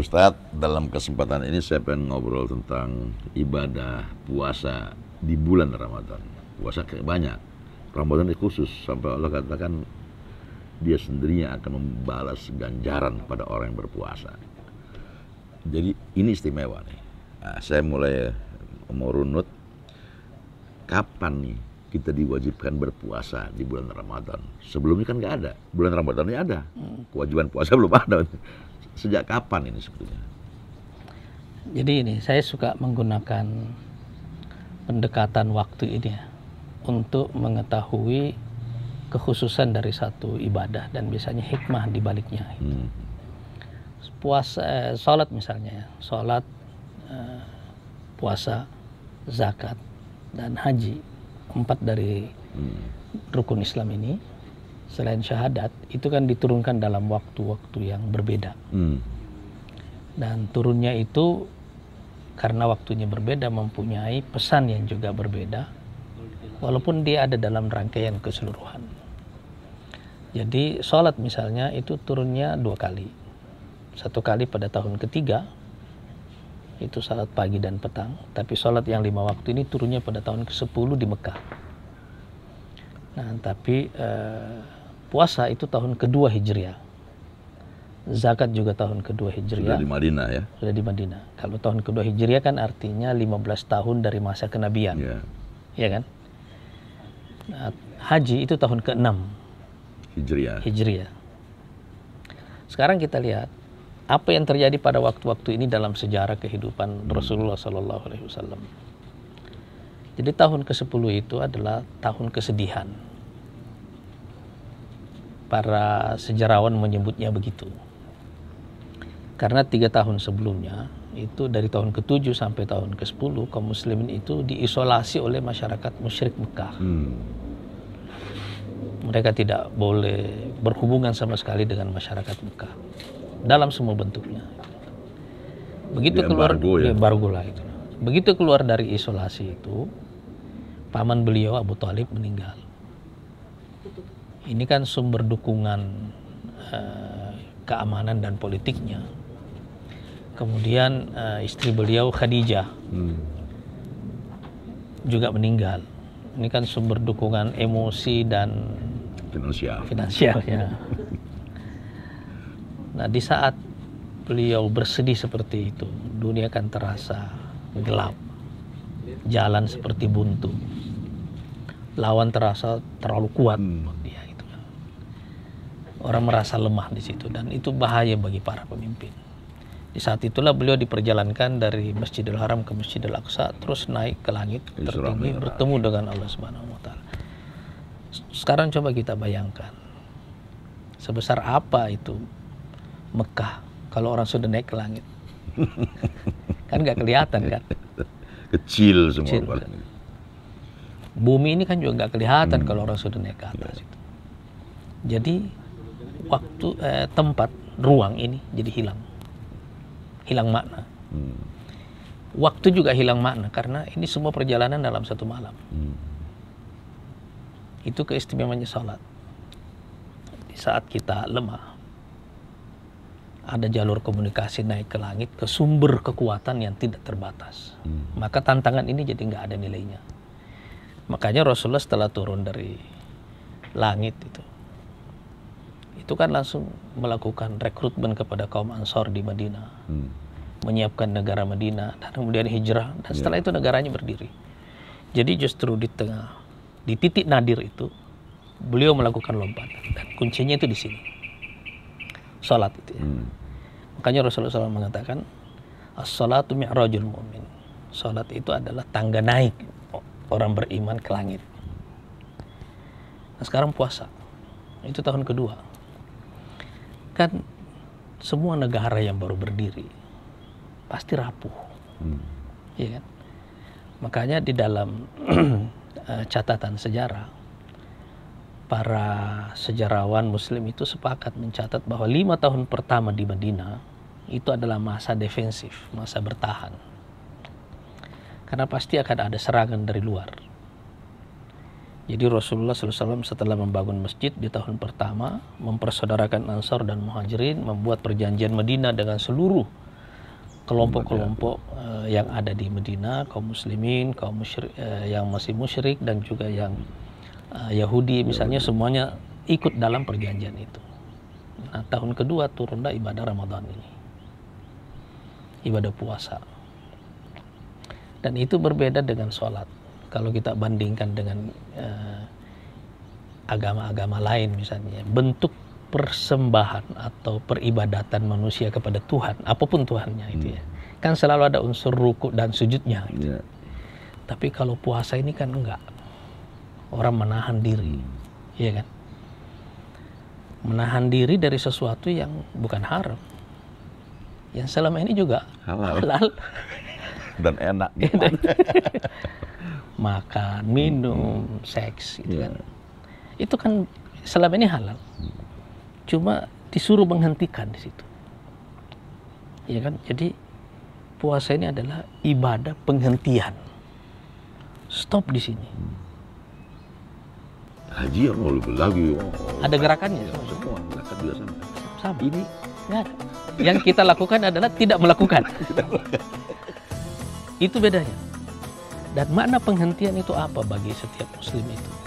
Ustadz, dalam kesempatan ini saya pengen ngobrol tentang ibadah puasa di bulan Ramadan. Puasa kayak banyak. Ramadan itu khusus sampai Allah katakan dia sendirinya akan membalas ganjaran pada orang yang berpuasa. Jadi ini istimewa nih. Nah, saya mulai mau runut kapan nih kita diwajibkan berpuasa di bulan Ramadan. Sebelumnya kan nggak ada. Bulan Ramadan ini ada. Kewajiban puasa belum ada. Sejak kapan ini sebetulnya? Jadi ini saya suka menggunakan pendekatan waktu ini ya, untuk mengetahui kekhususan dari satu ibadah dan biasanya hikmah di baliknya. Hmm. Puasa, eh, sholat misalnya, ya, sholat, eh, puasa, zakat, dan haji empat dari Hmm. rukun Islam ini selain syahadat itu kan diturunkan dalam waktu-waktu yang berbeda. Hmm. dan turunnya itu karena waktunya berbeda mempunyai pesan yang juga berbeda walaupun dia ada dalam rangkaian keseluruhan. Jadi sholat misalnya itu turunnya dua kali. Satu kali pada tahun ketiga itu salat pagi dan petang. Tapi sholat yang lima waktu ini turunnya pada tahun ke-10 di Mekah. Nah tapi eh, puasa itu tahun kedua Hijriah zakat juga tahun kedua Sudah Hijriah di Madinah ya? sudah di Madinah. Kalau tahun kedua Hijriah kan artinya 15 tahun dari masa kenabian, Ya. ya kan? Nah, haji itu tahun ke-6 Hijriah. Hijriah. Sekarang kita lihat apa yang terjadi pada waktu-waktu ini dalam sejarah kehidupan Rasulullah Sallallahu Alaihi Wasallam. Jadi tahun ke-10 itu adalah tahun kesedihan. Para sejarawan menyebutnya begitu. Karena tiga tahun sebelumnya itu dari tahun ke-7 sampai tahun ke-10 kaum muslimin itu diisolasi oleh masyarakat musyrik Mekah. Hmm. Mereka tidak boleh berhubungan sama sekali dengan masyarakat Mekah dalam semua bentuknya. Begitu Di keluar embargo ya? di embargo lah itu. Begitu keluar dari isolasi itu, paman beliau Abu Talib meninggal. Ini kan sumber dukungan eh, keamanan dan politiknya. Kemudian eh, istri beliau Khadijah Hmm. juga meninggal. Ini kan sumber dukungan emosi dan Finansial. finansialnya. Nah, di saat beliau bersedih seperti itu, dunia kan terasa gelap. Jalan seperti buntu. Lawan terasa terlalu kuat Hmm. buat dia. Orang merasa lemah di situ dan itu bahaya bagi para pemimpin. Di saat itulah beliau diperjalankan dari Masjidil Haram ke Masjidil Aqsa terus naik ke langit tertinggi bertemu dengan Allah Subhanahu wa taala. Sekarang coba kita bayangkan sebesar apa itu Mekah kalau orang sudah naik ke langit. kan nggak kelihatan kan. Kecil semua. Kecil. Bumi ini kan juga nggak kelihatan Hmm. kalau orang sudah naik ke atas itu. Jadi waktu eh, tempat ruang ini jadi hilang. Hilang makna. Hmm. Waktu juga hilang makna karena ini semua perjalanan dalam satu malam. Hmm. Itu keistimewaannya salat. Di saat kita lemah, ada jalur komunikasi naik ke langit ke sumber kekuatan yang tidak terbatas. Hmm. Maka tantangan ini jadi nggak ada nilainya. Makanya Rasulullah setelah turun dari langit itu, itu kan langsung melakukan rekrutmen kepada kaum Ansor di Madinah, Hmm. menyiapkan negara Madinah, dan kemudian hijrah, dan setelah itu negaranya berdiri. Jadi justru di tengah, di titik nadir itu, beliau melakukan lompatan, dan kuncinya itu di sini, salat itu. Ya. Hmm. Makanya Rasulullah SAW mengatakan, as-salatu mi'rajul mu'min. Salat itu adalah tangga naik orang beriman ke langit. Nah, sekarang puasa. Itu tahun kedua. Kan semua negara yang baru berdiri pasti rapuh, Hmm. ya kan? Makanya di dalam eh, catatan sejarah para sejarawan muslim itu sepakat mencatat bahwa lima tahun pertama di Madinah itu adalah masa defensif, masa bertahan. Karena pasti akan ada serangan dari luar. Jadi Rasulullah SAW setelah membangun masjid di tahun pertama, mempersaudarakan Ansar dan Muhajirin, membuat perjanjian Madinah dengan seluruh kelompok-kelompok uh, yang ada di Medina, kaum muslimin, kaum musyrik, uh, yang masih musyrik dan juga yang uh, Yahudi misalnya semuanya ikut dalam perjanjian itu. Nah, tahun kedua turunlah ibadah Ramadan ini. Ibadah puasa. Dan itu berbeda dengan sholat. Kalau kita bandingkan dengan agama-agama uh, lain misalnya, bentuk persembahan atau peribadatan manusia kepada Tuhan, apa pun Tuhannya itu ya. Kan selalu ada unsur ruku dan sujudnya. Gitu. Yeah. Tapi kalau puasa ini kan enggak. Orang menahan diri. Iya kan? Menahan diri dari sesuatu yang bukan haram. Yang selama ini juga halal. halal. Dan enak. Makan, minum, hmm. seks gitu yeah. kan. Itu kan selama ini halal. Cuma disuruh menghentikan di situ. Ya kan? Jadi puasa ini adalah ibadah penghentian. Stop di sini. Haji yang mau lebih lagi. Ada gerakannya. Ya, semua gerakan juga sama. Sama. Ini nggak ada. Yang kita lakukan adalah tidak melakukan. itu bedanya. Dan makna penghentian itu apa bagi setiap muslim itu?